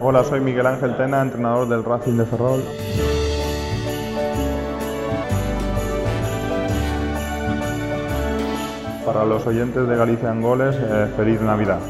Hola, soy Miguel Ángel Tena, entrenador del Racing de Ferrol. Para los oyentes de Galicia Angoles, eh, feliz Navidad.